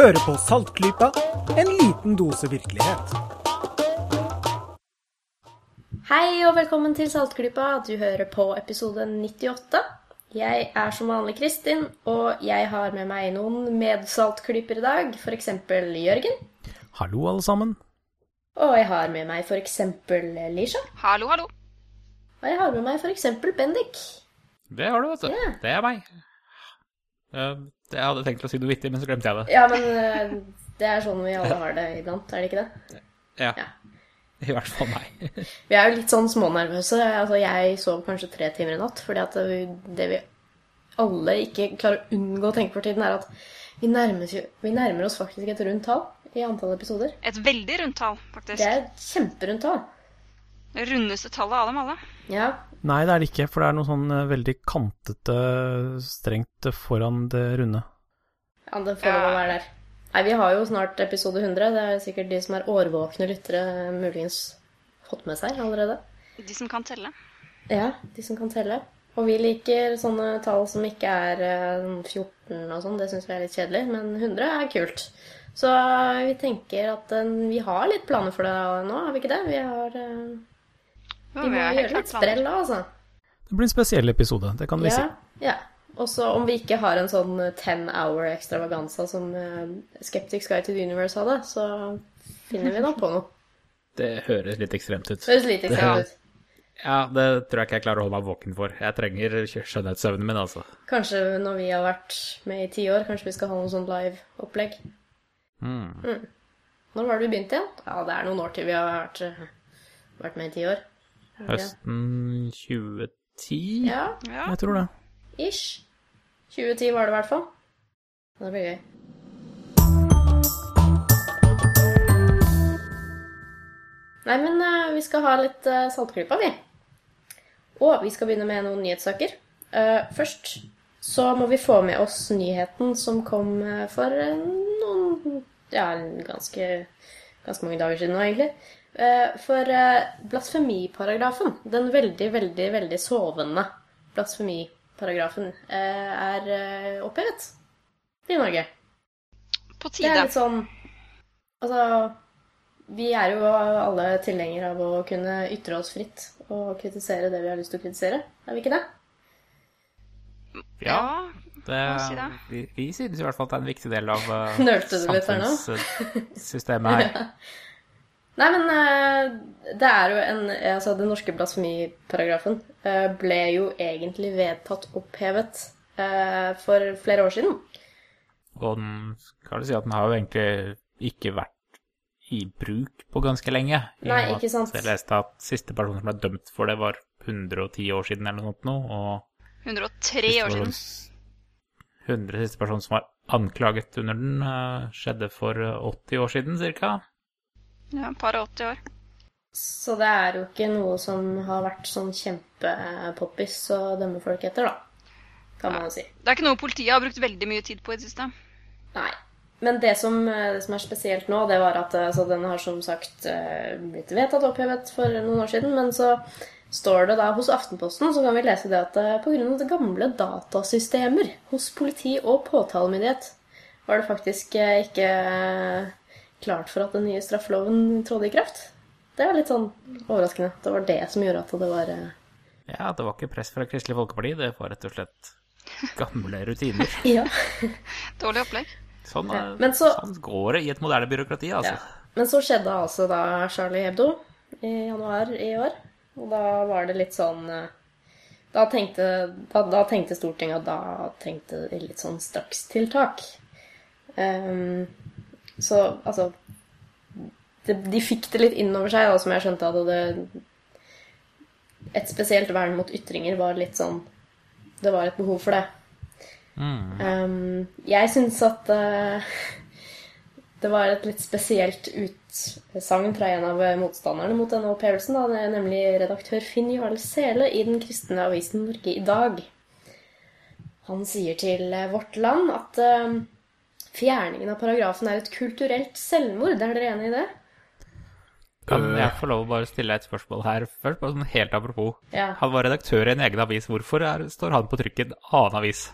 Hører på Saltklypa, en liten dose virkelighet. Hei og velkommen til Saltklypa. Du hører på episode 98. Jeg er som vanlig Kristin, og jeg har med meg noen medsaltklyper i dag. F.eks. Jørgen. Hallo, alle sammen. Og jeg har med meg f.eks. Lisha. Hallo, hallo. Og jeg har med meg f.eks. Bendik. Det har du, vet du. Yeah. Det er meg. Eh, Jeg hadde tenkt å si noe vittig, men så glemte jeg det. Ja, men eh, det er sånn vi alle har det iblant, er det ikke det? Ja. Ja. I hvert fall meg. Vi er jo litt sånn smånervøse. Altså, jeg sov kanskje tre timer i natt, fordi at det, det vi alle ikke klarer å unngå å tenke for tiden, er at vi nærmer, vi nærmer oss faktisk et rundt tall i antall episoder. Et veldig rundt tall, faktisk. Det er et kjemperundt tall. Det rundeste tallet av dem alle. Ja, Nei, det er det ikke, for det er noe sånn eh, veldig kantete, strengt foran det runde. ja det får ja. det være der. Nei, vi har jo snart episode 100. Det er sikkert de som er årvåkne lyttere, muligens fått med seg allerede. De som kan telle. Ja, de som kan telle. Og vi liker sånne tall som ikke er eh, 14 og sånn. Det syns vi er litt kjedelig, men 100 er kult. Så vi tenker at eh, vi har litt planer for det nå, har vi ikke det? Vi, har, eh, vi må gjøre litt sprell da, altså. Det blir en spesiell episode, det kan vi si. Ja, Også Og så om vi ikke har en sånn 10 hour extravaganza som uh, Skeptics Guide to the Universe hadde, så finner vi nå på noe. Det høres litt ekstremt ut. Høres litt ekstremt ut. Ja, det tror jeg ikke jeg klarer å holde meg våken for. Jeg trenger skjønnhetssøvnen min, altså. Kanskje når vi har vært med i ti år, kanskje vi skal ha noe sånn live-opplegg. Mm. Når var det vi begynte igjen? Ja, det er noen år til vi har vært, eh, vært med i ti år. Høsten 2010? Ja, Ja. Jeg tror det. ish. 2010 var det i hvert fall. Det blir gøy. Nei, men uh, vi skal ha litt uh, saltklypa, vi. Og vi skal begynne med noen nyhetssaker. Uh, først så må vi få med oss nyheten som kom eh, for eh, noen Ja, ganske, ganske mange dager siden nå, egentlig. Eh, for eh, blasfemiparagrafen, den veldig, veldig, veldig sovende blasfemiparagrafen, eh, er opphevet i Norge. På Det er tide. litt sånn Altså, vi er jo alle tilhengere av å kunne ytre oss fritt og kritisere det vi har lyst til å kritisere. Er vi ikke det? Ja. Det, si det. vi, vi synes i hvert fall at det er en viktig del av uh, samfunnssystemet her? Nei, men eh, det er jo en Altså, den norske blasfemiparagrafen eh, ble jo egentlig vedtatt opphevet eh, for flere år siden. Og den, kan du si at den har jo egentlig ikke vært i bruk på ganske lenge. Nei, ikke sant. Jeg leste at siste person som ble dømt for det, var 110 år siden eller noe sånt nå, og 103 år siden. 100 siste person som var anklaget under den, skjedde for eh, 80 år siden, cirka. Ja, par og 80 år. Så det er jo ikke noe som har vært sånn kjempepoppis å dømme folk etter, da. Kan man jo si. Det er ikke noe politiet har brukt veldig mye tid på i det siste. Nei. Men det som, eh, det som er spesielt nå, det var at altså, den har som sagt eh, blitt vedtatt opphevet for noen år siden. Men så står det da hos Aftenposten så kan vi lese det at eh, pga. gamle datasystemer hos politi og påtalemyndighet var det faktisk eh, ikke eh, klart for at den nye straffeloven trådte i kraft. Det var litt sånn overraskende. Det var det som gjorde at det var eh, Ja, det var ikke press fra Kristelig Folkeparti, det var rett og slett gamle rutiner. Ja. Dårlig opplegg. Sånn, Ja, eh, så- sånn går det i et moderne byråkrati, altså. Ja. Men så skjedde altså da Charlie Hebdo i januar i år. Og da var det litt sånn eh, Da tenkte, da, da tenkte Stortinget at da trengte de litt sånn strakstiltak. Um, så altså det, De fikk det litt inn over seg, da, som jeg skjønte at det Et spesielt vern mot ytringer var litt sånn Det var et behov for det. Um, jeg syns at uh, det var et litt spesielt utsagn fra en av motstanderne mot denne opphevelsen, da, nemlig redaktør Finn Jarl Sele i den kristne avisen Norge i dag. Han sier til eh, Vårt Land at eh, fjerningen av paragrafen er et kulturelt selvmord. Er dere enig i det? Kan jeg få lov å bare stille et spørsmål her først? Bare sånn helt apropos. Ja. Han var redaktør i en egen avis. Hvorfor er, står han på trykk i en annen avis?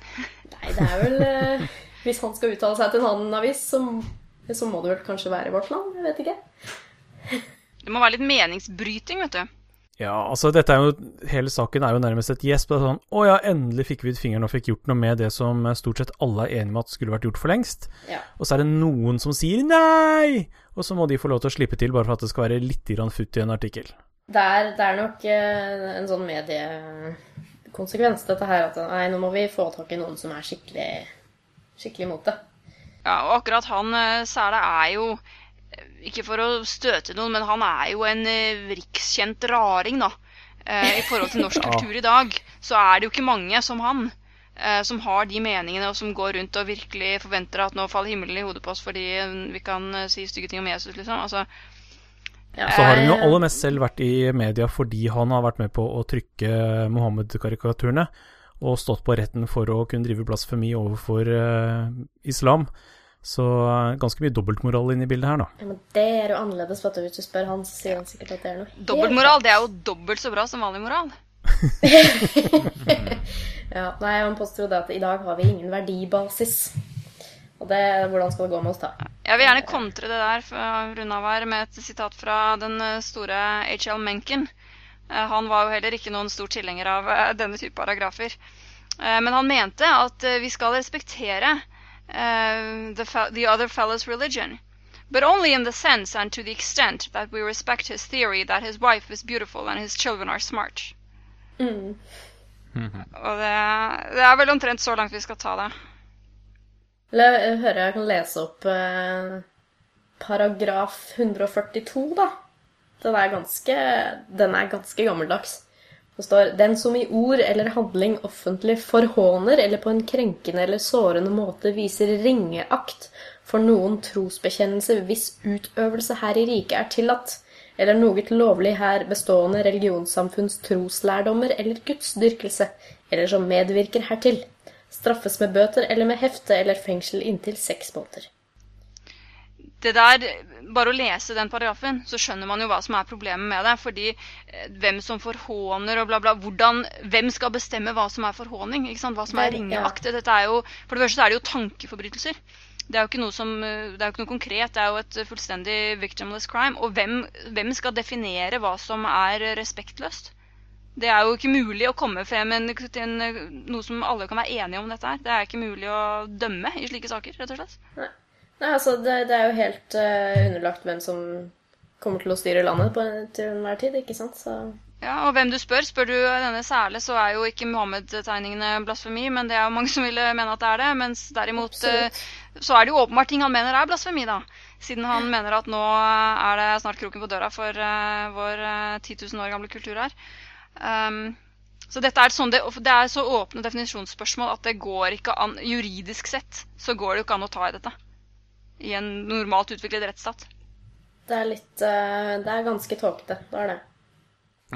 Nei, det er vel eh, Hvis han skal uttale seg til en annen avis, så, så må det vel kanskje være Vårt Land? Jeg vet ikke. Det må være litt meningsbryting, vet du. Ja, altså dette er jo Hele saken er jo nærmest et gjesp. Det er sånn Å ja, endelig fikk vi ut fingeren og fikk gjort noe med det som stort sett alle er enige om at skulle vært gjort for lengst. Ja. Og så er det noen som sier nei! Og så må de få lov til å slippe til, bare for at det skal være litt grann futt i en artikkel. Det er, det er nok eh, en sånn mediekonsekvens, dette her, at nei, nå må vi få tak i noen som er skikkelig, skikkelig imot det. Ja, og akkurat han eh, Sæle er jo eh, Ikke for å støte noen, men han er jo en eh, rikskjent raring, da. Eh, I forhold til norsk kultur i dag, så er det jo ikke mange som han. eh, Som har de meningene, og som går rundt og virkelig forventer at nå faller himmelen i hodet på oss fordi vi kan si stygge ting om Jesus, liksom. Altså, Ja. Så har han jo aller mest selv vært i media fordi han har vært med på å trykke Mohammed-karikaturene og stått på retten for å kunne drive blasfemi overfor uh, islam. Så eh, ganske mye dobbeltmoral inne i bildet her, da. Ja, men det er jo annerledes, vet du. Hvis du spør han, så sier han sikkert at det er noe dobbeltmoral, det er jo dobbelt så bra som vanlig moral. Ja, nei, han påstår jo det at i dag har vi ingen verdibasis. Og det, hvordan skal det gå med oss da? Jeg vil gjerne kontre det der for av her med et sitat fra den eh, store H.L. Mencken. Eh, Han var jo heller ikke noen stor tilhenger av eh, denne type paragrafer. Eh, Men han mente at eh, vi skal respektere eh, the, the other fellow's religion. But only in the sense and to the extent that we respect his theory that his wife is beautiful and his children are smart. Mm. Og det, det er vel omtrent så langt vi skal ta det. Eller jeg hører jeg kan lese opp eh, paragraf 142, da. Den er ganske, den er ganske gammeldags. Det står 'Den som i ord eller handling offentlig forhåner eller på en krenkende eller sårende måte viser ringeakt for noen trosbekjennelse hvis utøvelse her i riket er tillatt, eller noe lovlig her bestående religionssamfunns troslærdommer eller gudsdyrkelse, eller som medvirker hertil, straffes med bøter eller med hefte eller fengsel inntil seks måneder. Det der, Bare å lese den paragrafen, så skjønner man jo hva som er problemet med det. Fordi eh, hvem som forhåner og bla, bla hvordan, Hvem skal bestemme hva som er forhåning? Hva som er ringeakt? Dette er jo, For det første er det jo tankeforbrytelser. Det er jo ikke noe, som, det er jo ikke noe konkret. Det er jo et fullstendig victimless crime. Og hvem, hvem skal definere hva som er respektløst? Det er jo ikke mulig å komme frem til noe som alle kan være enige om dette her. Det er ikke mulig å dømme i slike saker, rett og slett. Nei, altså, det, det er jo helt uh, underlagt hvem som kommer til å styre landet på, til enhver tid, ikke sant? Så Ja, og hvem du spør. Spør du denne særlig, så er jo ikke Mohammed-tegningene blasfemi, men det er jo mange som ville mene at det er det. Mens derimot eh, Absolutt. så er det jo åpenbart ting han mener er blasfemi, da. Siden han mener at nå er det snart kroken på døra for uh, vår uh, 10 000 år gamle kultur her. Um, så dette er, sånn, det, det er så åpne definisjonsspørsmål at det går ikke an Juridisk sett så går det jo ikke an å ta i dette. I en normalt utviklet rettsstat. det er litt eh, Det er ganske tåkete. Det er det.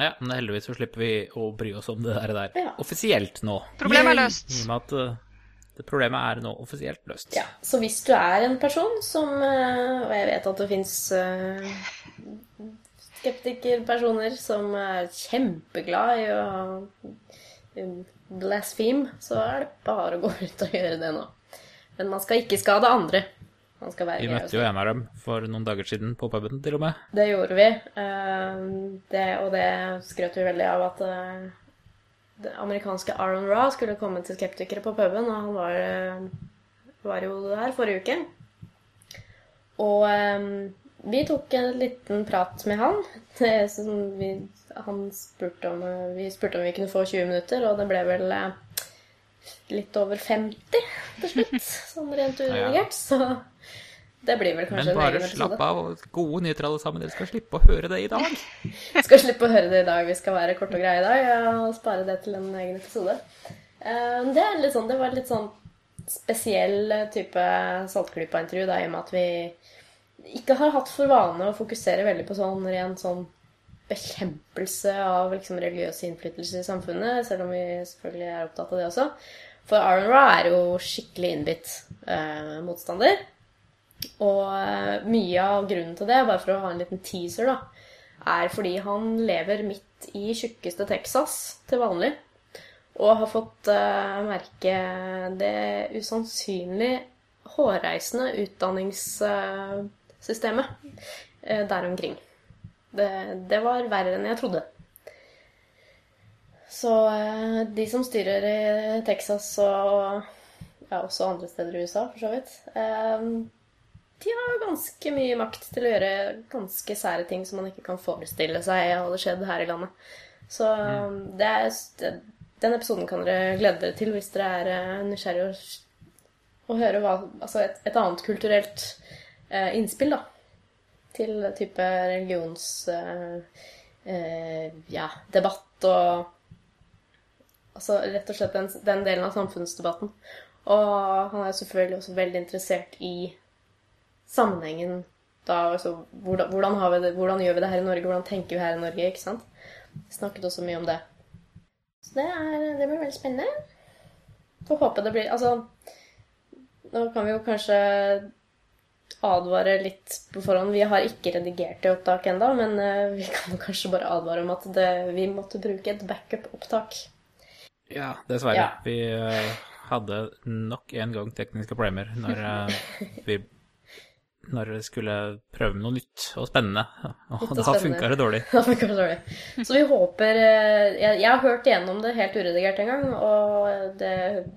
Ja, men heldigvis så slipper vi å bry oss om det der, der. Ja. offisielt nå. Problemet er løst. I og med at uh, det problemet er nå offisielt løst. Ja, Så hvis du er en person som eh, Og jeg vet at det fins skeptikerpersoner som er kjempeglad i å blasfeme, så er det bare å gå ut og gjøre det nå. Men man skal ikke skade andre. Man skal være Vi grei og møtte jo en av dem for noen dager siden på puben, til og med. Det gjorde vi. eh, Det, og det skrøt vi veldig av at eh, det amerikanske Aron Ra skulle komme til skeptikere på puben, og han var, eh, var jo der forrige uke. Og vi tok en liten prat med han. Det, vi, han spurte om, vi spurte om vi kunne få 20 minutter, og det ble vel litt over 50 til slutt, sånn rent uredigert. Så det blir vel Men kanskje en bare slapp av. og Gode nyheter, alle sammen. Dere skal slippe å høre det i dag. Vi skal slippe å høre det i dag. Vi skal være korte og greie i dag og spare det til en egen episode. Eh, Det, er sånn, det var litt sånn spesiell type Saltklypa-intervju, i og med at vi ikke har hatt for vane å fokusere veldig på sånn ren sånn bekjempelse av liksom, religiøse innflytelser i samfunnet, selv om vi selvfølgelig er opptatt av det også. For Aron Ra er jo skikkelig innbitt eh, motstander. Og eh, mye av grunnen til det, bare for å ha en liten teaser, da, er fordi han lever midt i tjukkeste Texas til vanlig. Og har fått uh, merke det usannsynlig hårreisende utdanningssystemet uh, der omkring. Det, det var verre enn jeg trodde. Så uh, de som styrer i Texas og ja, også andre steder i USA, for så vidt, de har ganske mye makt til å gjøre ganske sære ting som man ikke kan forestille seg hadde skjedd her i landet. Så det er, den episoden kan dere glede dere til hvis dere er eh, nysgjerrige og, og høre hva, altså et, et annet kulturelt eh, innspill da, til type religions... Eh, eh, ja, debatt og Altså rett og slett den, den delen av samfunnsdebatten. Og han er selvfølgelig også veldig interessert i sammenhengen da, altså, hvordan, hvordan, det, hvordan gjør vi det her i Norge, hvordan tenker vi her i Norge, ikke sant? Vi snakket også mye om det. Så det, er, det blir veldig spennende. Får håpe det blir Altså, nå kan vi jo kanskje advare litt på forhånd. Vi har ikke redigert det opptaket ennå, men eh, vi kan kanskje bare advare om at det, vi måtte bruke et backup-opptak. Ja, dessverre. Ja. Vi eh, hadde nok en gang tekniske problemer når eh, vi når jeg skulle prøve med noe nytt og spennende. Og og da spennende. funka det dårlig. Da funker så dårlig. Så vi håper eh, Jeg, jeg har hørt igjennom det helt uredigert en gang, og det,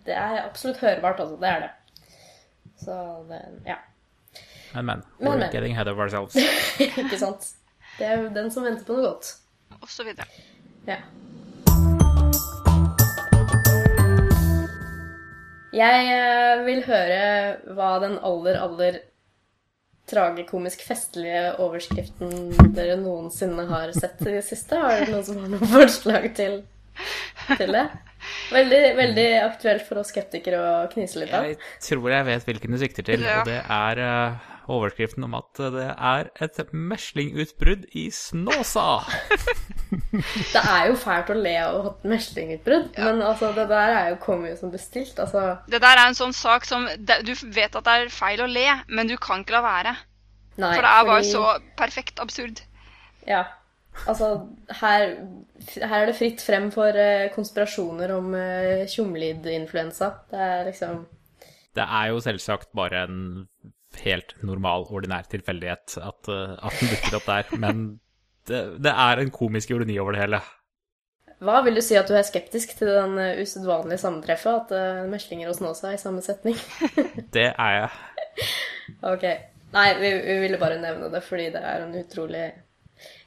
det er absolutt hørbart, altså. Det er det. Så det Ja. Men, men. Men, We're men. getting ahead of ourselves. Ikke sant? Det er jo den som venter på noe godt. Og så videre. Ja. Jeg eh, vil høre hva den aller, aller tragikomisk festlige overskriften dere noensinne har sett i det siste. Har dere noen som har noen forslag til, til det? Veldig, veldig aktuelt for oss skeptikere å knise litt av. Jeg tror jeg vet hvilken du sikter til, Ja. og det er eh, overskriften om at det er et meslingutbrudd i Snåsa. Det er jo fælt å le av et meslingutbrudd, men altså, det der er jo kommet som bestilt. Altså, Det der er en sånn sak som det- Du vet at det er feil å le, men du kan ikke la være. nei, For det er bare fordi- så perfekt absurd. Ja. Altså, her, her er det fritt frem for eh, konspirasjoner om uh, tjomlid-influensa. Det er liksom Det er jo selvsagt bare en helt normal, ordinær tilfeldighet at, eh, at den dukker opp der, men det, det er en komisk ironi over det hele. Hva vil du si at du er skeptisk til den uh, usedvanlige sammentreffet? At uh, meslinger og Snåsa er i samme setning? Det er jeg. ok. Nei, vi, vi ville bare nevne det fordi det er en utrolig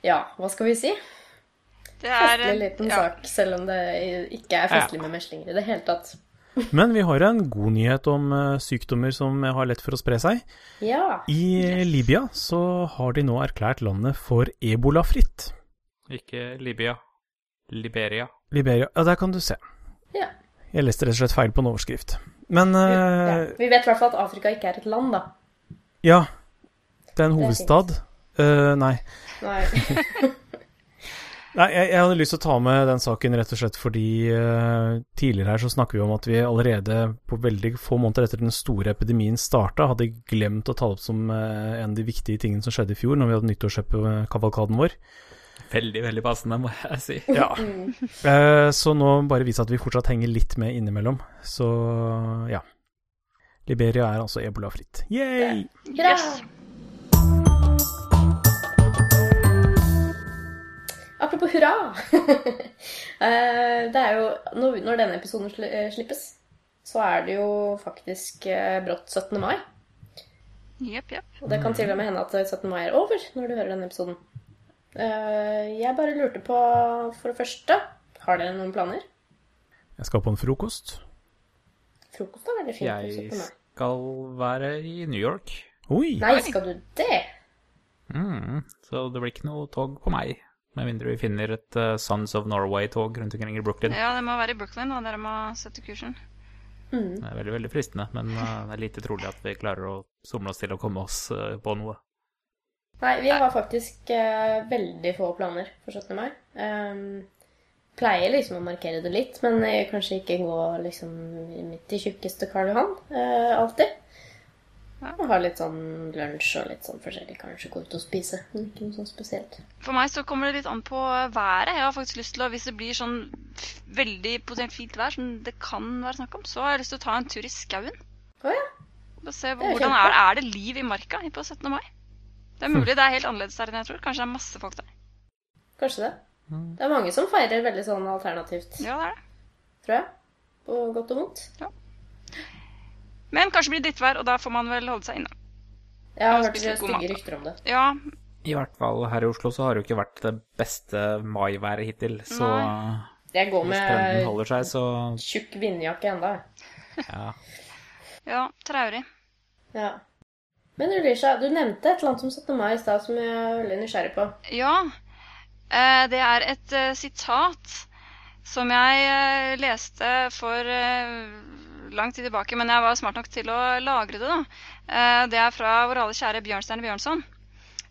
Ja, hva skal vi si? Det er Festlig liten ja. sak, selv om det ikke er festlig med meslinger i det hele tatt. Men vi har en god nyhet om eh, sykdommer som har lett for å spre seg. Ja. I Libya så har de nå erklært landet for ebolafritt. Ikke Libya. Liberia. Liberia Ja, der kan du se. ja. Jeg leste rett og slett feil på en overskrift. Men ja. eh, Vi vet i hvert fall at Afrika ikke er et land, da. ja. Det er en Det er hovedstad. Eh, nei. Nei. Nei, jeg, jeg hadde lyst til å ta med den saken rett og slett fordi uh, tidligere her så snakker vi om at vi allerede på veldig få måneder etter den store epidemien starta, hadde glemt å ta opp som uh, en av de viktige tingene som skjedde i fjor, når vi hadde nyttårskavalkaden vår. Veldig, veldig passende, må jeg si. Ja. Uh, så nå bare vise at vi fortsatt henger litt med innimellom. Så ja. Liberia er altså ebolafritt. Yay! Yes. Apropos hurra! Eh, det er jo når, denne episoden eh, slippes, så er det jo faktisk eh, brått 17. mai. Jepp, jepp. Og det kan til og med hende at 17. mai er over når du hører denne episoden. Eh, Jeg bare lurte på, for det første Har dere noen planer? Jeg skal på en frokost. Frokost er veldig fint. på Jeg skal være i New York. Oi! Nei, skal du det? Mm, så det blir ikke noe tog på meg. Med mindre vi finner et uh, Sons of Norway-tog rundt omkring i Brooklyn. Ja, det må være i Brooklyn, da. Dere må sette kursen. Mm. Det er veldig veldig fristende, men uh, det er lite trolig at vi klarer å somle oss til å komme oss eh, på noe. Nei, vi har faktisk veldig få planer for 17. mai. Um, pleier liksom å markere det litt, men jeg kanskje ikke gå liksom midt i tjukkeste Karl Johan eh, alltid. Ja. Og ha litt sånn lunsj og litt sånn forskjellig. Kanskje gå ut og spise. Men ikke noe sånn spesielt. For meg så kommer det litt an på været. Jeg har faktisk lyst til å, Hvis det blir sånn veldig potensielt fint vær, som det kan være snakk om, så har jeg lyst til å ta en tur i skauen. Å ja. Og se er hvordan er, det- er det liv i marka på 17. mai. Det er mulig det er helt annerledes der enn jeg tror. Kanskje det er masse folk der. Kanskje det. Det er mange som feirer veldig sånn alternativt, Ja, det er det. tror jeg. På godt og vondt. Men kanskje blir det drittvær, og da får man vel holde seg inne. Jeg har hørt stygge rykter om det. Ja, I hvert fall her i Oslo så har det jo ikke vært det beste maiværet hittil. Så Jeg går med seg, så tjukk vindjakke enda. jeg. ja. ja, traurig. Ja. Men Ulisha, du nevnte et eller annet som 17. mai i stad som jeg er veldig nysgjerrig på. Ja, eh, det er et eh, sitat som jeg eh, leste for lang tid tilbake, men jeg var smart nok til å lagre det. da. Eh, det er fra vår alle kjære Bjørnstjerne Bjørnson,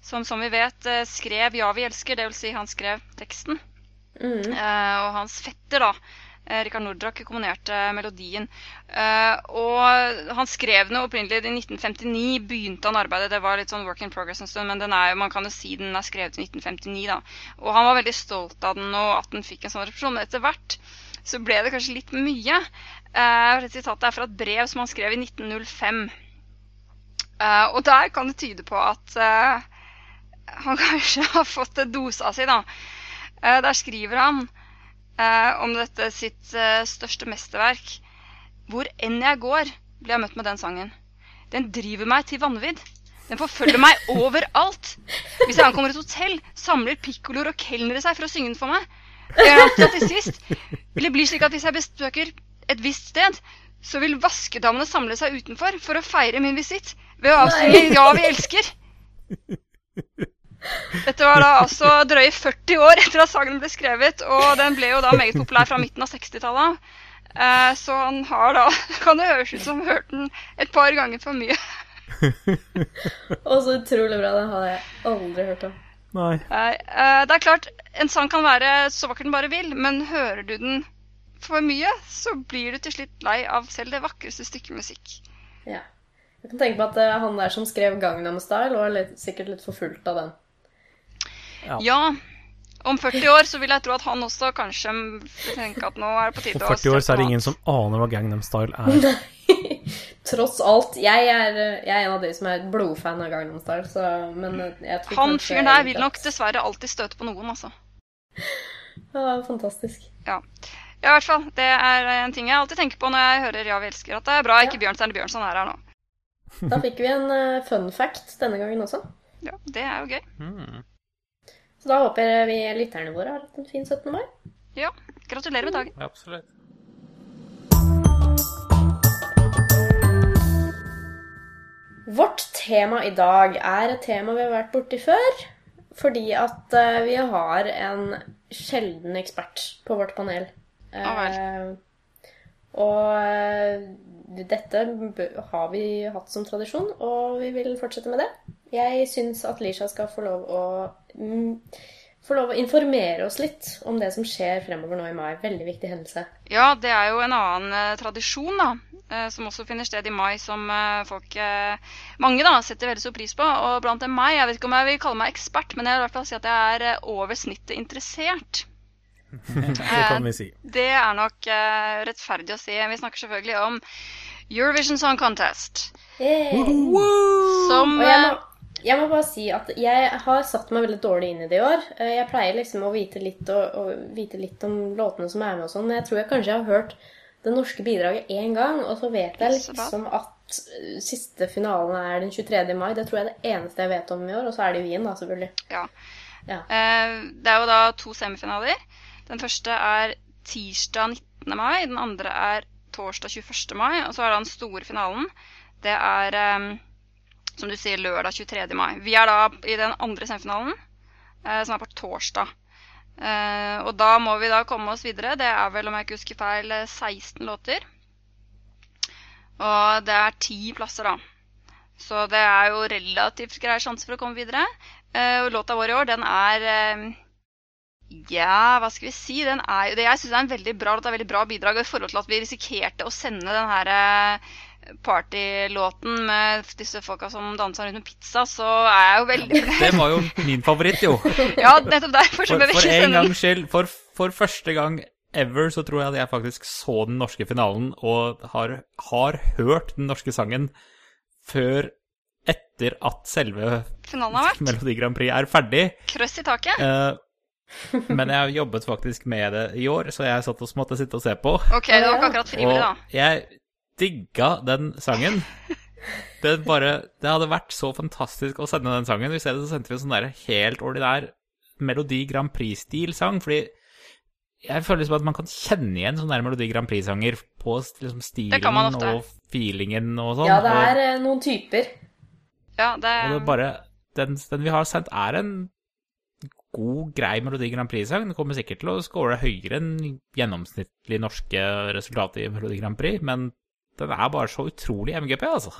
som som vi vet eh, skrev 'Ja, vi elsker', dvs. Si han skrev teksten. Mhm. Eh, og hans fetter, da, Rikard Nordrak, komponerte melodien. Og han skrev den opprinnelig i 1959, begynte han arbeidet. Det var litt sånn work in progress en stund, men den er, man kan jo si den er skrevet i 1959, da. Og han var veldig stolt av den, og at den fikk en sånn represjon. Men etter hvert så ble det kanskje litt mye. Eh, dette sitatet er fra et brev som han skrev i 1905. Uh, og der kan det tyde på at uh, han kanskje har fått dosa si, da. Eh, der skriver han eh, om dette sitt eh, største mesterverk. Hvor enn jeg går, blir jeg møtt med den sangen. Den driver meg til vanvidd. Den forfølger meg overalt. Hvis jeg ankommer et hotell, samler pikkoloer og kelnere seg for å synge den for meg. Det gjør alltid at til sist det blir slik at hvis jeg besøker et visst sted, så vil vaskedamene samle seg utenfor for å feire min visitt ved å avsynge 'Ja, vi elsker'. Dette var da altså drøye 40 år etter at sangen ble skrevet, og den ble jo da meget populær fra midten av 60-tallet. Eh, Så han har da Kan det høres ut som han hørte den et par ganger for mye. og så utrolig bra. Den hadde jeg aldri hørt om. Nei. Eh, det er klart, en sang kan være så vakker den bare vil, men hører du den for mye, så blir du til slutt lei av selv det vakreste stykket musikk. Ja. Jeg kan tenke på at eh, han der som skrev Gangnam Style, var litt, sikkert litt forfulgt av den. Ja. Ja, om 40 år så vil jeg tro at han også kanskje tenker at nå er det på tide å Om 40 år så er det ingen som aner hva Gangnam Style er. Tross alt. Jeg er, eh, jeg er en av de som er blodfan av Gangnam Style, så Men eh, jeg tror Han fyren der vil nok dessverre alltid støte på noen, altså. Ja, fantastisk. Ja. Ja, i hvert fall. Det er en ting jeg alltid tenker på når jeg hører 'Ja, vi elsker', at det er bra ikke Bjørnstjerne Bjørnson er her nå. Da fikk vi en uh, fun fact denne gangen også. Ja, Det er jo gøy. Mm. Så da håper vi lytterne våre har hatt en fin 17. mai. Ja, gratulerer med dagen. Absolutt. Vårt tema i dag er et tema vi har vært borti før. Fordi at eh, vi har en sjelden ekspert på vårt panel. Ja. Eh, og eh, dette har vi hatt som tradisjon, og vi vil fortsette med det. Jeg syns at Lisha skal få lov å mm, få lov å informere oss litt om det som skjer fremover nå i mai. Veldig viktig hendelse. Ja, det er jo en annen eh, tradisjon, da. eh, som også finner sted i mai, som eh, folk Mange da, setter veldig stor pris på. Og blant dem meg, jeg vet ikke om jeg vil kalle meg ekspert, men jeg vil i hvert fall si at jeg er over snittet interessert. Det kan vi si. Det er nok eh, rettferdig å si. Vi snakker selvfølgelig om Eurovision Song Contest. Yay! Som Og jeg må, eh, jeg må bare si at jeg har satt meg veldig dårlig inn i det i år. Eh, Jeg pleier liksom å vite litt, og, og vite litt om låtene som er med og sånn, men jeg tror jeg kanskje jeg har hørt det norske bidraget én gang, og så vet jeg liksom at eh, siste finalen er den 23. mai. Det tror jeg er det eneste jeg vet om i år, og så er det i Wien, da, selvfølgelig. Ja. Ja. Eh, Det er jo da to semifinaler. Den første er tirsdag 19. mai, den andre er torsdag 21. mai, og så er da den store finalen. Det er, eh, som du sier, lørdag 23. mai. Vi er da i den andre semifinalen, eh, som er på torsdag. Eh, Og da må vi da komme oss videre. Det er vel, om jeg ikke husker feil, eh, 16 låter. Og det er ti plasser, da. Så det er jo relativt grei sjanse for å komme videre. Eh, og låta vår i år, den er eh, Ja, hva skal vi si? Den er, det, jeg syns er en veldig bra det er veldig bra bidrag. Og i forhold til at vi risikerte å sende den her eh, partylåten med disse folka som dansa rundt med pizza, så er jeg jo veldig Det var jo min favoritt, jo. Ja, nettopp derfor For, for en gangs skyld, for, for første gang ever, så tror jeg at jeg faktisk så den norske finalen og har, har hørt den norske sangen før etter at selve. Melodi Grand Prix er ferdig. Krøss i taket. Eh, men jeg har jobbet faktisk med det i år, så jeg satt og måtte sitte og se på. Ok, det var ikke akkurat frivillig, da. Og jeg digga den sangen. Det, bare, det hadde vært så fantastisk å sende den sangen. I stedet så sendte vi en sånn der helt ordinær Melodi Grand Prix-stil-sang. Fordi jeg føler liksom at man kan kjenne igjen sånne der Melodi Grand Prix-sanger på liksom Det stilen og feelingen og sånn. Ja, det er og, noen typer. Ja, det, Og det er bare den, den vi har sendt, er en god, grei Melodi Grand Prix-sang. Den kommer sikkert til å score høyere enn gjennomsnittlig norske resultater i Melodi Grand Prix, men den er bare så utrolig MGP, altså.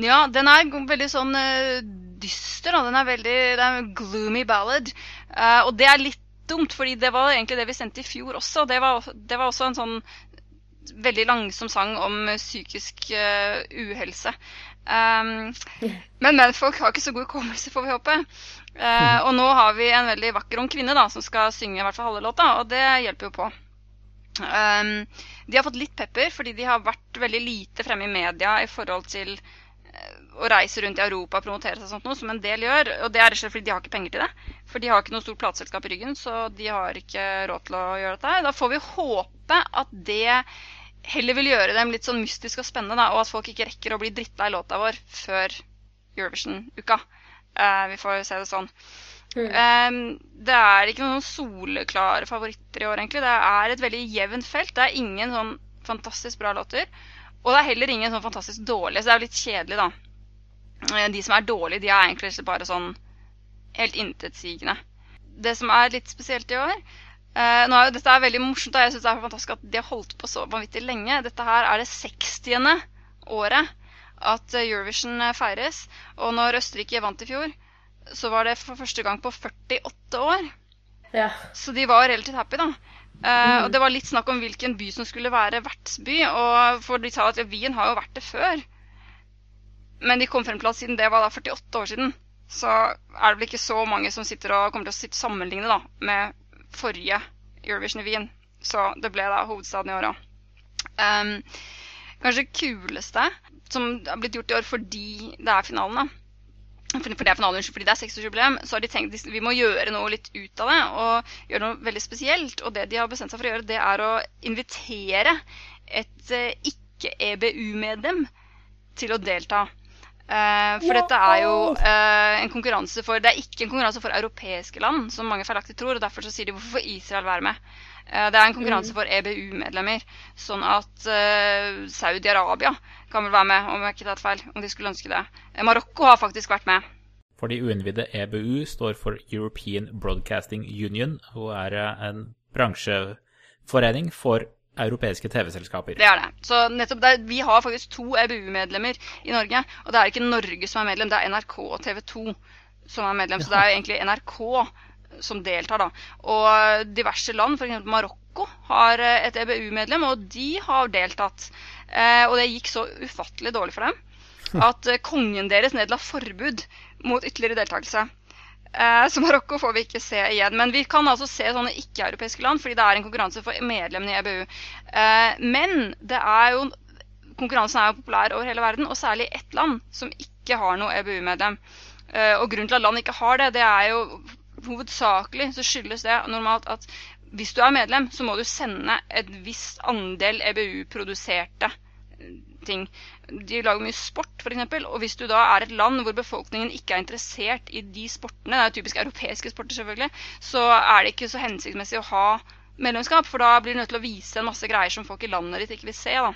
Ja, den er veldig sånn uh, dyster. Da. Den er veldig Det er en gloomy ballad. Uh, og det er litt dumt, fordi det var egentlig det vi sendte i fjor også. Det var, det var også en sånn veldig langsom sang om psykisk uh, uhelse. Um, men folk har ikke så god hukommelse, får vi håpe. Eh, og nå har vi en veldig vakker ung kvinne da, som skal synge i hvert fall halve låta, og det hjelper jo på. Um, de har fått litt pepper fordi de har vært veldig lite fremme i media i forhold til eh, å reise rundt i Europa og promotere seg og sånt noe, som en del gjør. Og det er rett og slett fordi de har ikke penger til det. For de har ikke noe stort plateselskap i ryggen, så de har ikke råd til å gjøre dette. Da får vi håpe at det heller vil gjøre dem litt sånn mystisk og spennende, da, og at folk ikke rekker å bli drittlei låta vår før Eurovision-uka. Eh, vi får se det sånn. Um, det er ikke noen soleklare favoritter i år, egentlig. Det er et veldig jevnt felt. Det er ingen sånn fantastisk bra låter. Og det er heller ingen sånn fantastisk dårlige, så det er jo litt kjedelig, da. Eh, De som er dårlige, de er egentlig bare sånn helt intetsigende. Det som er litt spesielt i år uh, nå er jo, Dette er veldig morsomt, og jeg syns det er fantastisk at de har holdt på så vanvittig lenge. Dette her er det 60. året at eh, Eurovision eh, feires. Og når Østerrike vant i fjor, så var det for første gang på 48 år. Ja. Så de var relativt happy, da. Mm. Og det var litt snakk om hvilken by som skulle være vertsby. Og for de sa at ja, Wien har jo vært det før. Men de kom frem til at siden det var da 48 år siden, så er det vel ikke så mange som sitter og kommer til å sammenligne da, med forrige Eurovision i Wien. Så det ble da hovedstaden i år òg. Um, kanskje kuleste som har blitt gjort i år fordi det er finalen, da fordi, for det er finalen, fordi det er 60-årsjubileum, så har de tenkt at vi må gjøre noe litt ut av det. Og gjøre noe veldig spesielt. Og det de har bestemt seg for å gjøre, det er å invitere et eh, ikke-EBU-medlem til å delta. Uh, for dette er jo uh, en konkurranse for Det er ikke en konkurranse for europeiske land, som mange feilaktig tror. og Derfor så sier de hvorfor får Israel være med. Uh, det er en konkurranse for EBU-medlemmer. Sånn at Saudi-Arabia kan vel være med, om jeg ikke tar feil. Om de skulle ønske det. Marokko har faktisk vært med. For de uinnvidde EBU står for European Broadcasting Union og er eh, en bransjeforening for europeiske TV-selskaper. Det er det. Så nettopp der, Vi har faktisk to EBU-medlemmer i Norge. Og det er ikke Norge som er medlem, det er NRK og TV 2 som er medlem. Så det er jo egentlig NRK som deltar, da. Og diverse land, f.eks. Marokko, har eh, et EBU-medlem, og de har deltatt. Eh, og det gikk så ufattelig dårlig for dem at eh, kongen deres nedla forbud mot ytterligere deltakelse. Eh, Så Marokko får vi ikke se igjen. Men vi kan altså se sånne ikke-europeiske land, fordi det er en konkurranse for medlemmene i EBU. Eh, Men det er jo konkurransen er jo populær over hele verden, og særlig ett land som ikke har noe EBU-medlem. Eh, Og grunnen til at land ikke har det, det er jo hovedsakelig så skyldes det normalt at hvis du er medlem, så må du sende et visst andel EBU-produserte ting. De lager mye sport, f.eks. Og hvis du da er et land hvor befolkningen ikke er interessert i de sportene, det er jo typisk europeiske sporter selvfølgelig, så er det ikke så hensiktsmessig å ha medlemskap. For da blir du nødt til å vise en masse greier som folk i landet ditt ikke vil se. da.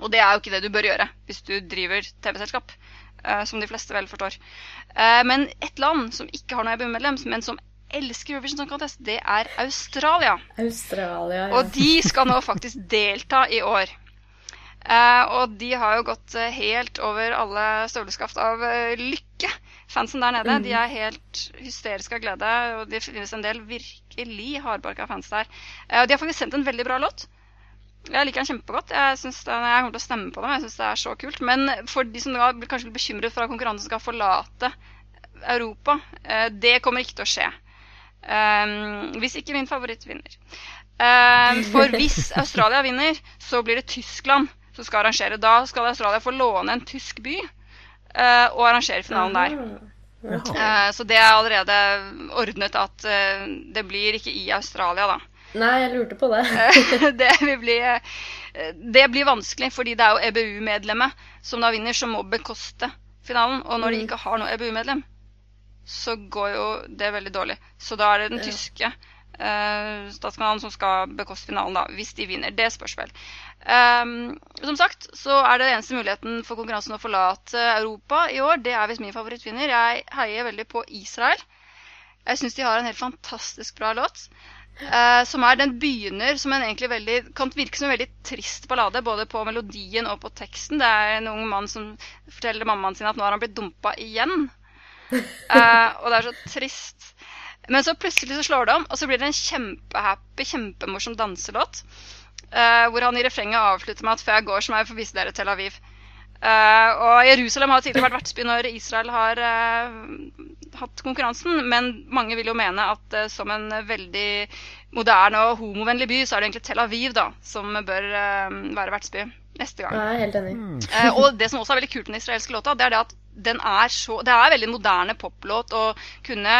Og det er jo ikke det du bør gjøre hvis du driver TV-selskap, eh, som de fleste vel forstår. Eh, men et land som ikke har noe EBU-medlem, men som elsker Eurovision Song Contest, det er Australia. Australia, ja. Og de skal nå faktisk delta i år. Eh, og de har jo gått eh, helt over alle støvleskaft av eh, lykke. Fansen der nede de er helt hysteriske av glede, og det finnes en del virkelig hardbarka fans der. Eh, og de har faktisk sendt en veldig bra låt. Jeg liker den kjempegodt. Jeg, synes den, jeg kommer til å stemme på dem. Jeg synes det er så kult. Men for de som blir kanskje litt bekymret for at konkurransen skal forlate Europa, eh, det kommer ikke til å skje. Hvis ikke min favoritt vinner. For hvis Australia vinner, så blir det Tyskland som skal arrangere. Da skal Australia få låne en tysk by. uh, og arrangere finalen der. Eh, så det er allerede ordnet at uh, det blir ikke i Australia, da. Nei, jeg lurte på det. det bli Det blir vanskelig, fordi det er jo EBU-medlemmet som da vinner, som må bekoste finalen. Og når de Mm. ikke har noe EBU-medlem, så går jo det veldig dårlig. Så da er det den Ja. tyske statskanalen som skal bekoste finalen, da, hvis de vinner. Det spørs vel. Um, som sagt så er det eneste muligheten for konkurransen å forlate Europa i år. Det er hvis min favorittvinner. Jeg heier veldig på Israel. Jeg syns de har en helt fantastisk bra låt. Uh, som er, Den begynner som en egentlig veldig, kan virke som en veldig trist ballade, både på melodien og på teksten. Det er en ung mann som forteller mammaen sin at nå har han blitt dumpa igjen. Uh, og det er så trist. Men så plutselig så slår det om, og så blir det en kjempehappy, kjempemorsom danselåt. Uh, hvor han i refrenget avslutter med at før jeg går, så må jeg få vise dere Tel Aviv. Uh, og Jerusalem har tidligere vært vertsby når Israel har uh, hatt konkurransen, men mange vil jo mene at uh, som en veldig moderne og homovennlig by, så er det egentlig Tel Aviv da, som bør være vertsby neste gang. Jeg er helt enig. Eh, og det som også er veldig kult med den israelske låta, det er det at den er så Det er veldig moderne poplåt og kunne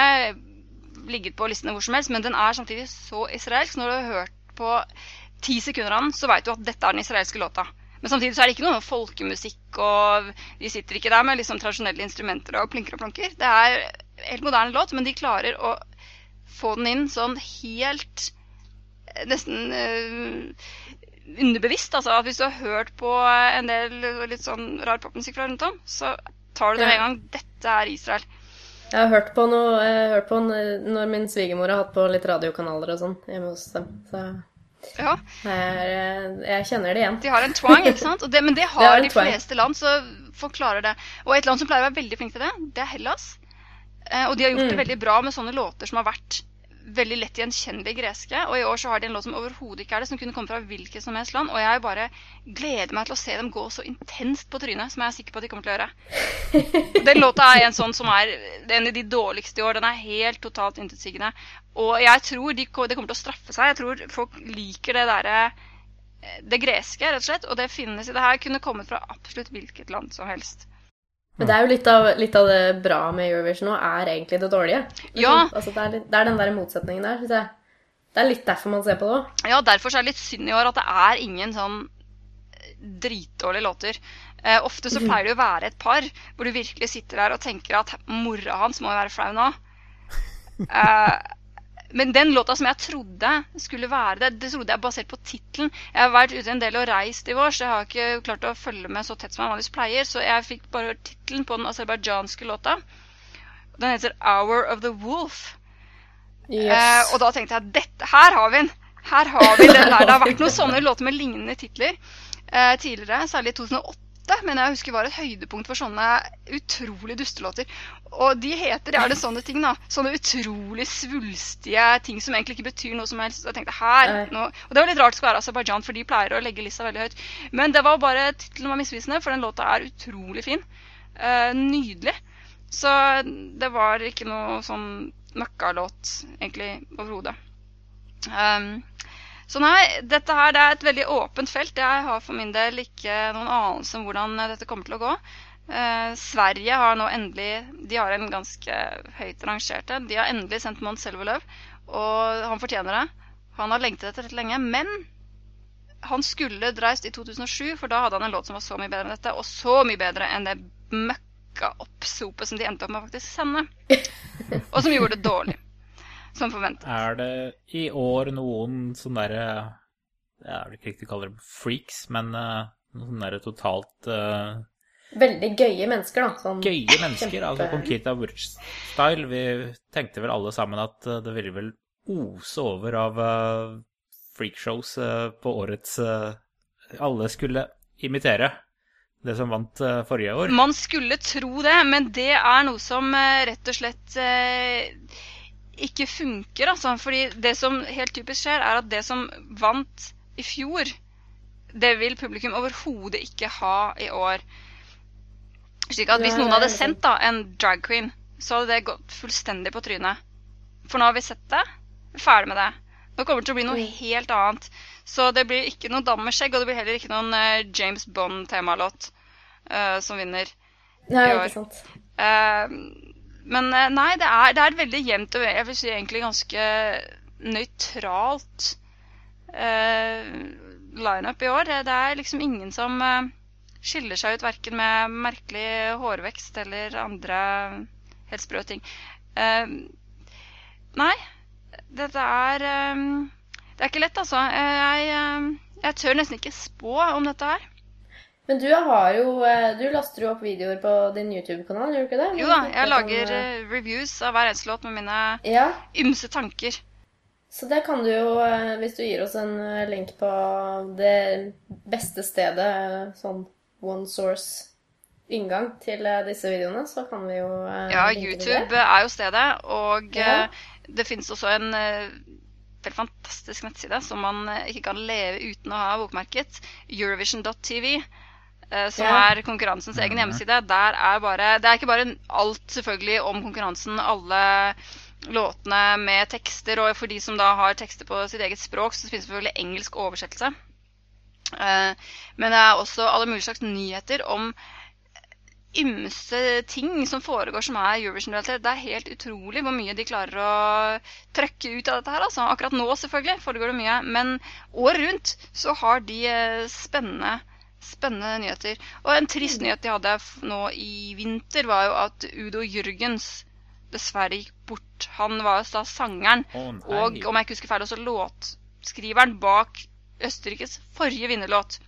ligget på listene hvor som helst, men den er samtidig så israelsk. Når du har hørt på ti sekunder av den, så veit du at dette er den israelske låta. Men samtidig så er det ikke noe folkemusikk, og de sitter ikke der med liksom tradisjonelle instrumenter og plinker og plonker. Det er helt moderne låt, men de klarer å få den inn sånn helt eh, Nesten øh, underbevisst. Altså at hvis du har hørt på en del litt sånn rar popmusikk fra rundt om, så tar du det med en gang. Dette er Israel. Jeg har hørt på noe jeg har hørt på når min svigermor har hatt på litt radiokanaler og sånn hjemme hos dem. Så Ja, jeg, jeg kjenner det igjen. De har en twang, ikke sant? Det, men det Det har er en de fleste land, så folk klarer det. Og et land som pleier å være veldig flink til det, det er Hellas. Eh, og de har gjort det Mm. veldig bra med sånne låter som har vært veldig lett gjenkjennelig greske. Og i år så har de en låt som overhodet ikke er det, som kunne komme fra hvilket som helst land. Og jeg bare gleder meg til å se dem gå så intenst på trynet som jeg er sikker på at de kommer til å gjøre. Den låta er en sånn som er en av de dårligste i år. Den er helt totalt intetsigende. Og jeg tror de, det kommer til å straffe seg. Jeg tror folk liker det derre det greske, rett og slett. Og det finnes i det her. Kunne kommet fra absolutt hvilket land som helst. Men det er jo litt av, litt av det bra med Eurovision nå, er egentlig det dårlige. Ja. sånn- Altså, det, er litt, det er den der motsetningen der, syns jeg. Det er litt derfor man ser på det òg. Ja, derfor er det litt synd i år at det er ingen sånn eh, dritdårlige låter. Eh, ofte så pleier det å være et par hvor du virkelig sitter der og tenker at mora hans må jo være flau nå. Eh, men den låta som jeg trodde skulle være det, det trodde jeg basert på tittelen. Jeg har vært ute en del og reist i vår, så jeg har ikke klart å følge med så tett som jeg vanligvis pleier. Så jeg fikk bare hørt tittelen på den aserbajdsjanske låta. Den heter 'Hour of the Wolf'. Eh, og da tenkte jeg dette, her har vi den! Her har vi den der. Det har vært noen sånne låter med lignende titler eh, tidligere, særlig i 2008. Men jeg husker var et høydepunkt for sånne utrolig dustelåter. Og de heter gjerne sånne ting, da. Sånne utrolig svulstige ting som egentlig ikke betyr noe som helst. Jeg tenkte her, nå. Og det var litt rart det skulle være Aserbajdsjan, for de pleier å legge lista veldig høyt. Men det var bare tittelen var misvisende, for den låta er utrolig fin. Eh, nydelig. Så det var ikke noe sånn møkkalåt egentlig overhodet. Um, så nei, dette her det er et veldig åpent felt. Jeg har for min del ikke noen anelse om hvordan eh, dette kommer til å gå. Eh, Sverige har nå endelig De har en ganske høyt rangerte. De har endelig sendt Mons Selverløv, og han fortjener det. Han har lengtet etter dette lenge. Men han skulle dreist i 2007, for da hadde han en låt som var så mye bedre enn dette, og så mye bedre enn det møkka oppsopet som de endte opp med å faktisk sende. Og som gjorde det dårlig. Som forventet. Er det i år noen sånne derre Jeg vil ikke riktig kalle det freaks, men eh, noen sånne derre totalt uh, Veldig gøye mennesker, da. Sånn. gøye mennesker. Kjempe- Altså Conchita Wurch-style. Vi tenkte vel alle sammen at eh, det ville vel ose over av uh, freakshows uh, på årets Alle skulle imitere det som vant forrige år. Man skulle tro det, men det er noe som rett og slett ikke funker. Altså. Fordi det som helt typisk skjer, er at det som vant i fjor, det vil publikum overhodet ikke ha i år. Slik at hvis noen hadde sendt da, en drag queen, så hadde det gått fullstendig på trynet. For nå har vi sett det. Vi er ferdig med det. Nå kommer det til å bli noe helt annet. Så det blir ikke noe dam med skjegg, og det blir heller ikke noen eh, James Bond-temalåt uh, som vinner. Ja, i år. ikke sant. Eh, men eh, nei, det er, det er veldig jevnt og jeg vil si egentlig ganske nøytralt uh, lineup i år. Det er liksom ingen som eh, skiller seg ut verken med merkelig hårvekst eller andre helt sprø ting. Eh, nei, dette er eh, Det er ikke lett, altså. Eh, Jeg, eh, jeg tør nesten ikke spå om dette her. Men du har jo eh, Du laster jo opp videoer på din YouTube-kanal, gjør du ikke det? Jo da, jeg snakker om, lager eh, reviews av hver eneste låt med mine Ja, ymse tanker. så det kan du jo, eh, hvis du gir oss en link på det beste stedet, sånn one source inngang til disse videoene, så kan vi jo Ja, YouTube er jo stedet, og Ja. det finnes også en helt fantastisk nettside som man ikke kan leve uten å ha bokmerket. Eurovision.tv. eh, Som Ja. er konkurransens egen hjemmeside. Der er bare Det er ikke bare alt selvfølgelig om konkurransen. Alle låtene med tekster. Og for de som da har tekster på sitt eget språk, så finnes det selvfølgelig engelsk oversettelse. Eh, Men det er også alle mulige slags nyheter om ymse ting som foregår som er Eurovision-relatert. Det er helt utrolig hvor mye de klarer å trøkke ut av dette her. Altså. Akkurat nå selvfølgelig foregår det mye, men året rundt så har de eh, spennende, spennende nyheter. Og en trist nyhet de hadde nå i vinter, var jo at Udo Jørgens dessverre gikk bort. Han var jo da sangeren, oh, og om jeg ikke husker feil, også låtskriveren bak Østerrikes forrige vinnerlåt.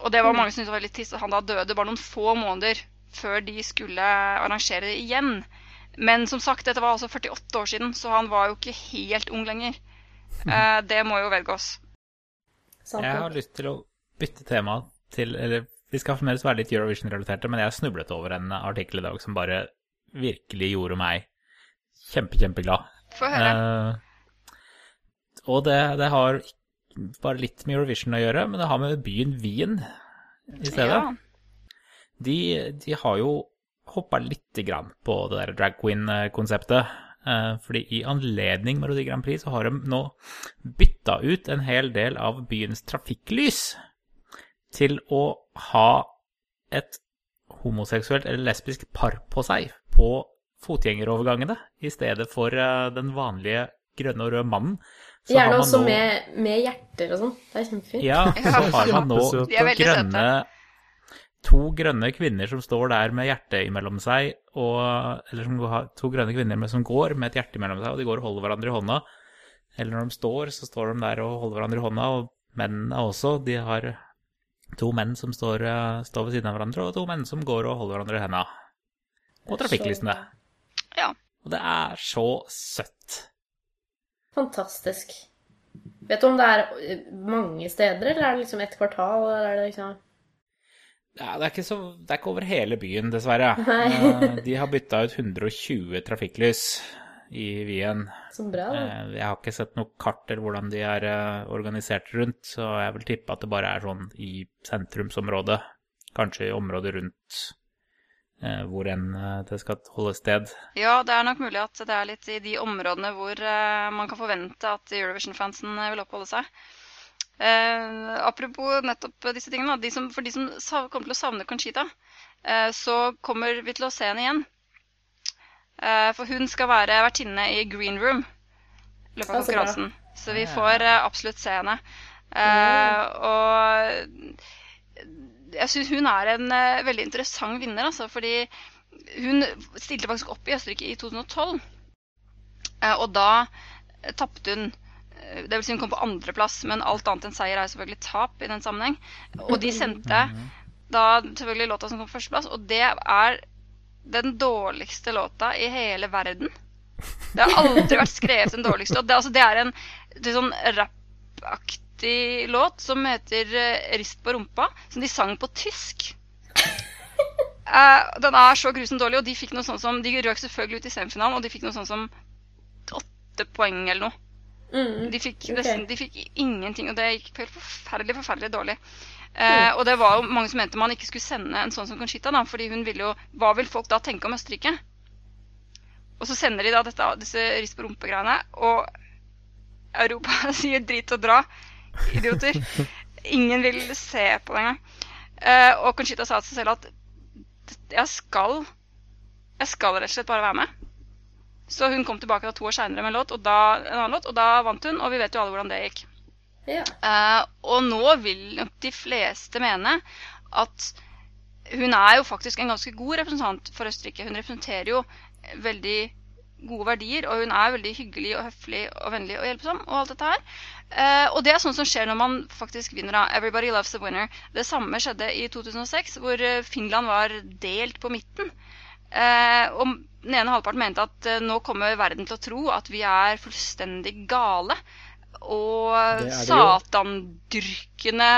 Og det var mange som syntes var litt trist at han da døde bare noen få måneder før de skulle arrangere det igjen. Men som sagt, dette var altså 48 år siden, så han var jo ikke helt ung lenger. Eh, det må jo vedgås. Jeg har lyst til å bytte tema til Eller vi skal fremdeles være litt Eurovision-relaterte, men jeg snublet over en artikkel i dag som bare virkelig gjorde meg kjempe, kjempeglad. Få høre. Uh, og det, det har bare litt med Eurovision å gjøre, men det har med byen Wien i stedet. ja. De, de har jo hoppa lite grann på det der drag queen-konseptet. Eh, fordi i anledning Melodi Grand Prix så har de nå bytta ut en hel del av byens trafikklys til å ha et homoseksuelt eller lesbisk par på seg på fotgjengerovergangene, i stedet for eh, den vanlige grønne og røde mannen. Så Gjerne også nå- med, med hjerter og sånn. Det er kjempefint. Ja, så har man nå grønne To grønne kvinner som står der med hjertet imellom seg, og Eller som har to grønne kvinner med, som går med et hjerte imellom seg, og de går og holder hverandre i hånda. Eller når de står, så står de der og holder hverandre i hånda, og mennene også. De har to menn som står, eh, står ved siden av hverandre, og to menn som går og holder hverandre i henda. Og trafikklysene. Ja. Og det er så søtt. Fantastisk. Vet du om det er eh, mange steder, eller er det liksom ett kvartal? Eller er det liksom Ja, det er ikke, så, det er ikke over hele byen, dessverre. Nei. Eh, De har bytta ut 120 trafikklys i Wien. så bra? da? Eh, Jeg har ikke sett noe kart eller hvordan de er eh, organisert rundt, så jeg vil tippe at det bare er sånn i sentrumsområdet. Kanskje i området rundt eh, hvor enn det skal holde sted. Ja, det er nok mulig at det er litt i de områdene hvor eh, man kan forvente at Eurovision-fansen vil oppholde seg. Eh, apropos nettopp disse tingene, de som, for de som kommer til å savne Conchita, eh, så kommer vi til å se henne igjen. Eh, for hun skal være vertinne i Green Room i løpet av konkurransen. Så vi får eh, absolutt se henne. Eh, og jeg syns hun er en veldig interessant vinner, altså, fordi hun stilte faktisk opp i Østerrike i 2012. Eh, og da tapte hun Det vil si hun kom på andreplass, men alt annet enn seier er selvfølgelig tap i den sammenheng. Og de sendte da selvfølgelig låta som kom på førsteplass, og det er den dårligste låta i hele verden. Det har aldri vært skrevet en dårligste låt. Det, altså, det er en det er sånn rappaktig låt som heter eh, 'Rist på rumpa', som de sang på tysk. Uh, den er så grusomt dårlig, og de fikk noe sånt som De røk selvfølgelig ut i semifinalen, og de fikk noe sånt som åtte poeng eller noe. Mm. De fikk, okay. nesten, de fikk ingenting, og det gikk helt forferdelig, forferdelig dårlig. Eh, og det var jo mange som mente man ikke skulle sende en sånn som Conchita, da, fordi hun ville jo Hva vil folk da tenke om Østerrike? Og så sender de da dette, disse rist på rumpe-greiene, og Europa sier drit og dra. Idioter. Ingen vil se på det engang. Eh, og Conchita sa til seg selv at jeg skal Jeg skal rett og slett bare være med. Så hun kom tilbake da to år seinere med en, låt, og da, en annen låt, og da vant hun. Og vi vet jo alle hvordan det gikk. Ja. Uh, og nå vil nok de fleste mene at hun er jo faktisk en ganske god representant for Østerrike. Hun representerer jo veldig gode verdier, og hun er veldig hyggelig og høflig og vennlig og hjelpsom. Og alt dette her. Eh, og det er sånn som skjer når man faktisk vinner. da. Everybody loves a winner. Det samme skjedde i 2006, hvor eh, Finland var delt på midten. Eh, og den ene halvparten mente at eh, nå kommer verden til å tro at vi er fullstendig gale. Og satandyrkende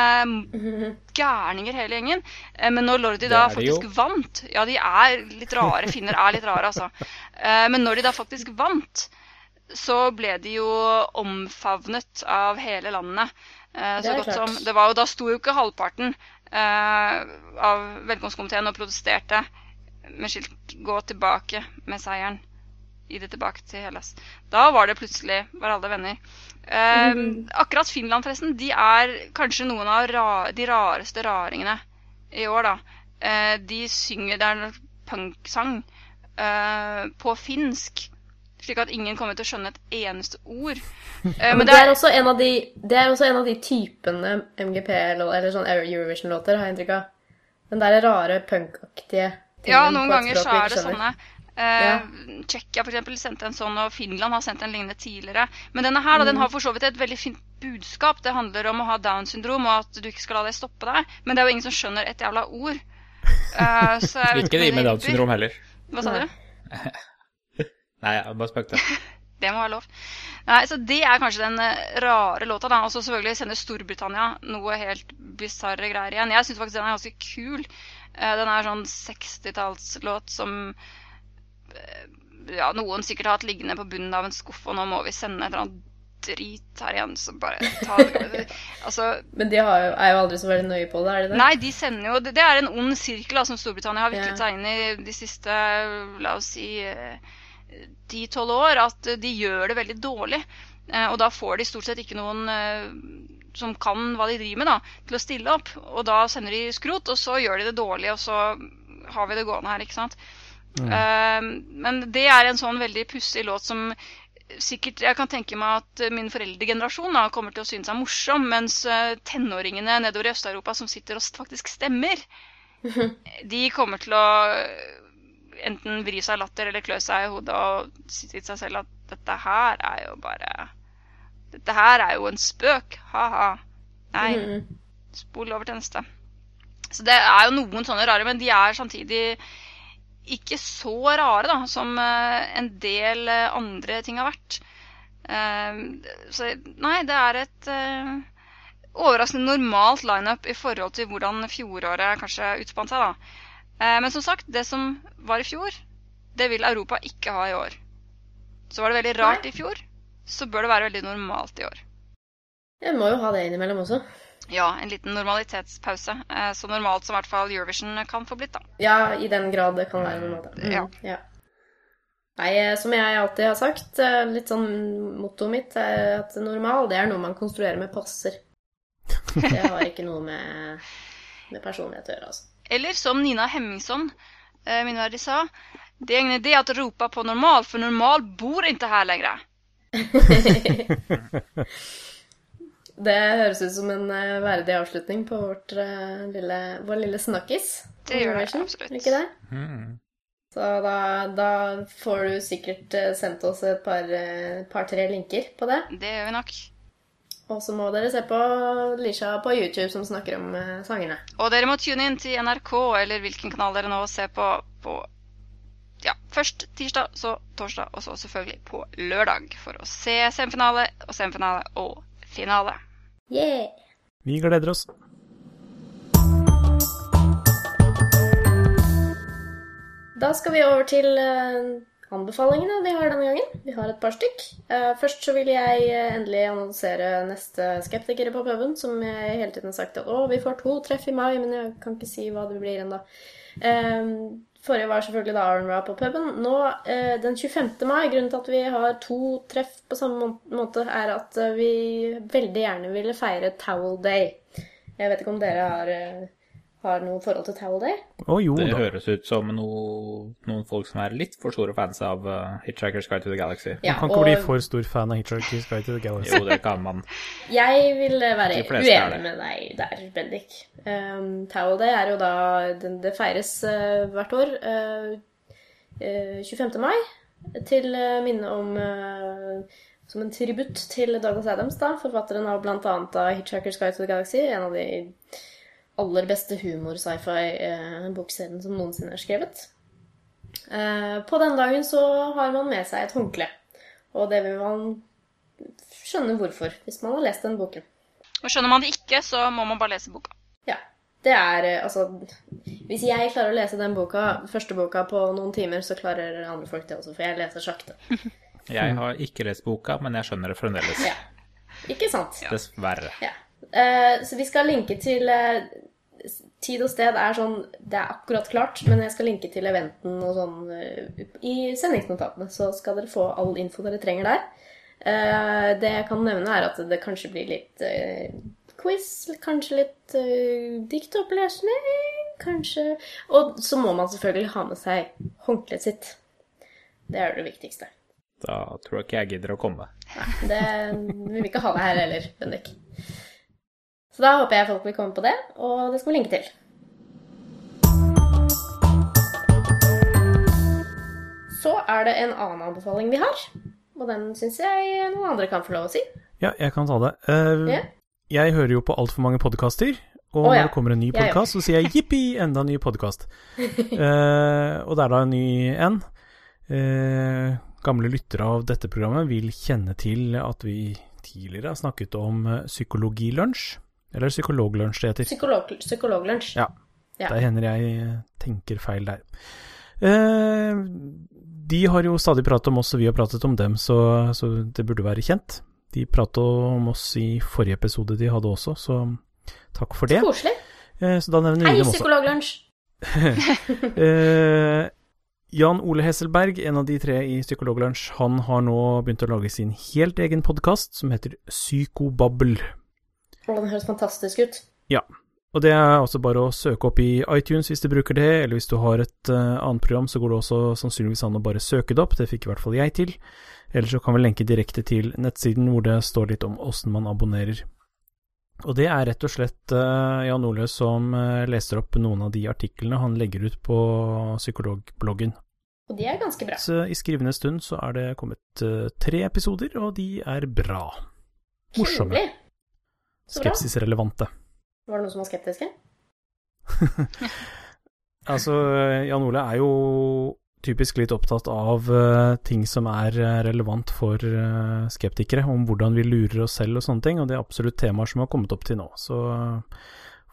gærninger hele gjengen. Eh, Men når Lordi da faktisk vant Ja, de er litt rare. Finner er litt rare, altså. Eh, Men når de da faktisk vant, så ble de jo omfavnet av hele landet. Eh, Det Så er godt klart. som Det var jo Da sto jo ikke halvparten eh, av velkomstkomiteen og protesterte med skilt 'gå tilbake med seieren'. Gi det tilbake til Hellas. Da var det plutselig var alle venner. Eh. Akkurat Finland, forresten, de er kanskje noen av ra de rareste raringene i år, da. Eh, de synger Det er en punksang eh, på finsk, slik at ingen kommer til å skjønne et eneste ord. Eh, Men det er også en av de, det også en av de typene MGP eller sånn Eurovision-låter, har jeg inntrykk av. Den derre rare punkaktige tingen Ja, noen ganger så er det sånne. Eh, Ja. Tsjekkia for eksempel sendte en sånn, og Finland har sendt en lignende tidligere. Men denne her da, Mm. den har for så vidt et veldig fint budskap. Det handler om å ha Downs syndrom, og at du ikke skal la det stoppe deg. Men det er jo ingen som skjønner et jævla ord. Uh, så jeg vet Ikke de med Downs syndrom heller. Hva sa Nei. du? Nei, jeg bare spøkte. Det må være lov. Nei, så Det er kanskje den eh, rare låta. da. Og så selvfølgelig sender Storbritannia noe helt bisarre greier igjen. Jeg syns faktisk den er ganske kul. Uh, Den er sånn 60-tallslåt som ja, noen sikkert har hatt liggende på bunnen av en skuff, og nå må vi sende et eller annet drit her igjen, så bare ta det Altså, Men de har jo, er jo aldri så veldig nøye på det, er de det? Nei, de sender jo Det, det er en ond sirkel da, som Storbritannia har viklet seg inn i de siste, la oss si, ti-tolv år. At de gjør det veldig dårlig. Eh, Og da får de stort sett ikke noen eh, som kan hva de driver med, da, til å stille opp. Og da sender de skrot, og så gjør de det dårlig, og så har vi det gående her, ikke sant. Eh, Men det er en sånn veldig pussig låt som sikkert Jeg kan tenke meg at min foreldregenerasjon da, kommer til å synes er morsom, mens eh, tenåringene nedover i Øst-Europa som sitter og faktisk stemmer, de kommer til å eh, enten vri seg i latter eller klø seg i hodet og si til seg selv at dette her er jo bare Dette her er jo en spøk. Ha-ha. Nei, Mhm. spol over til neste. Så det er jo noen sånne rare, men de er samtidig ikke så rare da, som eh, en del eh, andre ting har vært. Eh, så nei, det er et overraskende normalt lineup i forhold til hvordan fjoråret kanskje utspant seg. da. Men som sagt, det som var i fjor, det vil Europa ikke ha i år. Så var det veldig rart i fjor, så bør det være veldig normalt i år. Jeg må jo ha det innimellom også. Ja, en liten normalitetspause. Eh, så normalt som i hvert fall Eurovision kan få blitt, da. Ja, i den grad det kan være normalt. Mm, Ja. ja. Nei, eh, som jeg alltid har sagt, eh, litt sånn mottoet mitt er at normal, det er noe man konstruerer med passer. Det har ikke noe med, med personlighet å gjøre, altså. Eller som Nina Hemmingsson, minneverdig, sa Det er ingen idé at roper på normal, for normal bor ikke her lenger. Det høres ut som en eh, verdig avslutning på vårt, uh, lille, vår lille snakkis. Det gjør det, absolutt. Ikke det? Mm. Så da, da får du sikkert eh, sendt oss et par-tre par, linker på det. Det gjør vi nok. Og så må dere se på Lisha på YouTube som snakker om sangene. Og dere må tune inn til NRK eller hvilken kanal dere nå ser på på ja, først tirsdag, så torsdag, og så selvfølgelig på lørdag for å se semifinale og semifinale og finale. Yeah! Vi gleder oss. Da skal vi over til eh, anbefalingene vi har denne gangen. Vi har et par stykk. Eh, først så vil jeg eh, endelig annonsere neste Skeptikere på puben, som jeg hele tiden har sagt at å, vi får to treff i mai, men jeg kan ikke si hva det blir ennå. Forrige var selvfølgelig da Arn Ra på puben. Nå, eh, den 25. mai, grunnen til at vi har to treff på samme måte, er at eh, vi veldig gjerne ville feire Towel Day. Jeg vet ikke om dere har, eh, har noe forhold til Towel Day? Å jo Det da. høres ut som noe, noen folk som er litt for store fans av uh, Hitchhiker's Guide to the Galaxy. Ja, Man kan ikke og bli for stor fan av Hitchhiker's Guide to the Galaxy. Jo, det kan man. jeg vil være De fleste er uenig det. med deg der, Bendik. Um, Tau Day er jo da den- Det feires eh, hvert år. eh, eh, 25. mai. Til eh, minne om eh, Som en tributt til Douglas Adams, da, forfatteren av bl.a. Hitchhiker's Guide to the Galaxy. En av de aller beste humor-sci-fi-bokserien som noensinne er skrevet. Eh, på den dagen så har man med seg et håndkle. Og det vil man skjønne hvorfor, hvis man har lest den boken. Og skjønner man det ikke, så må man bare lese boka. Ja. Det er eh, altså Hvis jeg klarer å lese den boka, første boka på noen timer, så klarer andre folk det også, for jeg leser sakte. Jeg har ikke lest boka, men jeg skjønner det fremdeles. Ja. Ikke sant? Dessverre. Ja. Eh, så vi skal linke til eh, Tid og sted er sånn Det er akkurat klart, men jeg skal linke til eventen og sånn eh, i sendingsnotatene. Så skal dere få all info dere trenger der. Det jeg kan nevne, er at det kanskje blir litt quiz, kanskje litt diktopplesning, kanskje Og så må man selvfølgelig ha med seg håndkleet sitt. Det er det viktigste. Da tror jeg ikke jeg gidder å komme. Nei, det, vi vil ikke ha det her heller, Bendik. Så da håper jeg folk vil komme på det, og det skal vi linke til. Så er det en annen anbefaling vi har, og den syns jeg noen andre kan få lov å si. Ja, jeg kan ta det. Uh, Ja. Jeg hører jo på altfor mange podkaster, og oh, ja. når det kommer en ny podkast, så sier jeg jippi, enda en ny podkast. og det er da en ny en. Uh, gamle lyttere av dette programmet vil kjenne til at vi tidligere har snakket om eh, psykologilunsj. Eller psykologlunsj, det heter. Psykolog, psykologlunsj. Ja. Ja. Der hender jeg eh, tenker feil der. Eh, de har jo stadig pratet om oss, og vi har pratet om dem, så, så det burde være kjent. De pratet om oss i forrige episode de hadde også, så takk for det. Koselig. Eh, så da nevner vi dem også. psykologlunsj. Eh, Jan Ole Hesselberg, en av de tre i Psykologlunsj, han har nå begynt å lage sin helt egen podkast som heter Psykobabbel. Å, den høres fantastisk ut. Ja. Og det er også bare å søke opp i iTunes hvis du bruker det, eller hvis du har et uh, annet program, så går det også sannsynligvis an å bare søke det opp, det fikk i hvert fall jeg til. Eller så kan vi lenke direkte til nettsiden hvor det står litt om åssen man abonnerer. Og det er rett og slett uh, Jan Ole som uh, leser opp noen av de artiklene han legger ut på psykologbloggen. Og de er ganske bra. Så i skrivende stund så er det kommet tre episoder, og de er bra. Morsomme. Trivelig. Skepsisrelevante. Var det noen som var skeptiske? Altså, Jan Ole er jo typisk litt opptatt av uh, ting som er eh, relevant for uh, skeptikere, om hvordan vi lurer oss selv og sånne ting, og det er absolutt temaer som har kommet opp til nå. Så uh,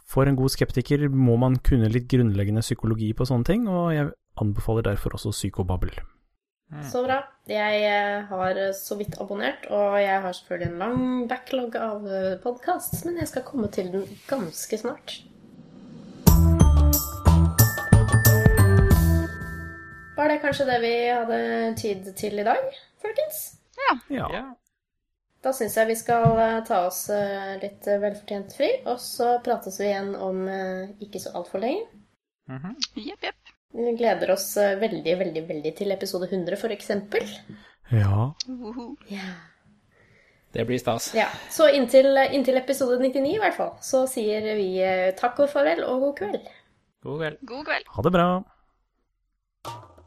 for en god skeptiker må man kunne litt grunnleggende psykologi på sånne ting, og jeg anbefaler derfor også psykobabbel. Så bra. Jeg eh, har så vidt abonnert, og jeg har selvfølgelig en lang backlog av podkast, men jeg skal komme til den ganske snart. Var det kanskje det vi hadde tid til i dag, folkens? Ja. Ja. Da syns jeg vi skal eh, ta oss eh, litt eh, velfortjent fri, og så prates vi igjen om eh, ikke så altfor lenge. Mhm. Jepp, jepp. Vi gleder oss eh, veldig, veldig, veldig til episode 100, for eksempel. ja. Ja. Det blir stas. Ja, Så inntil, inntil episode 99 i hvert fall, så sier vi eh, takk og farvel og god kveld. God kveld. God kveld. Ha det bra.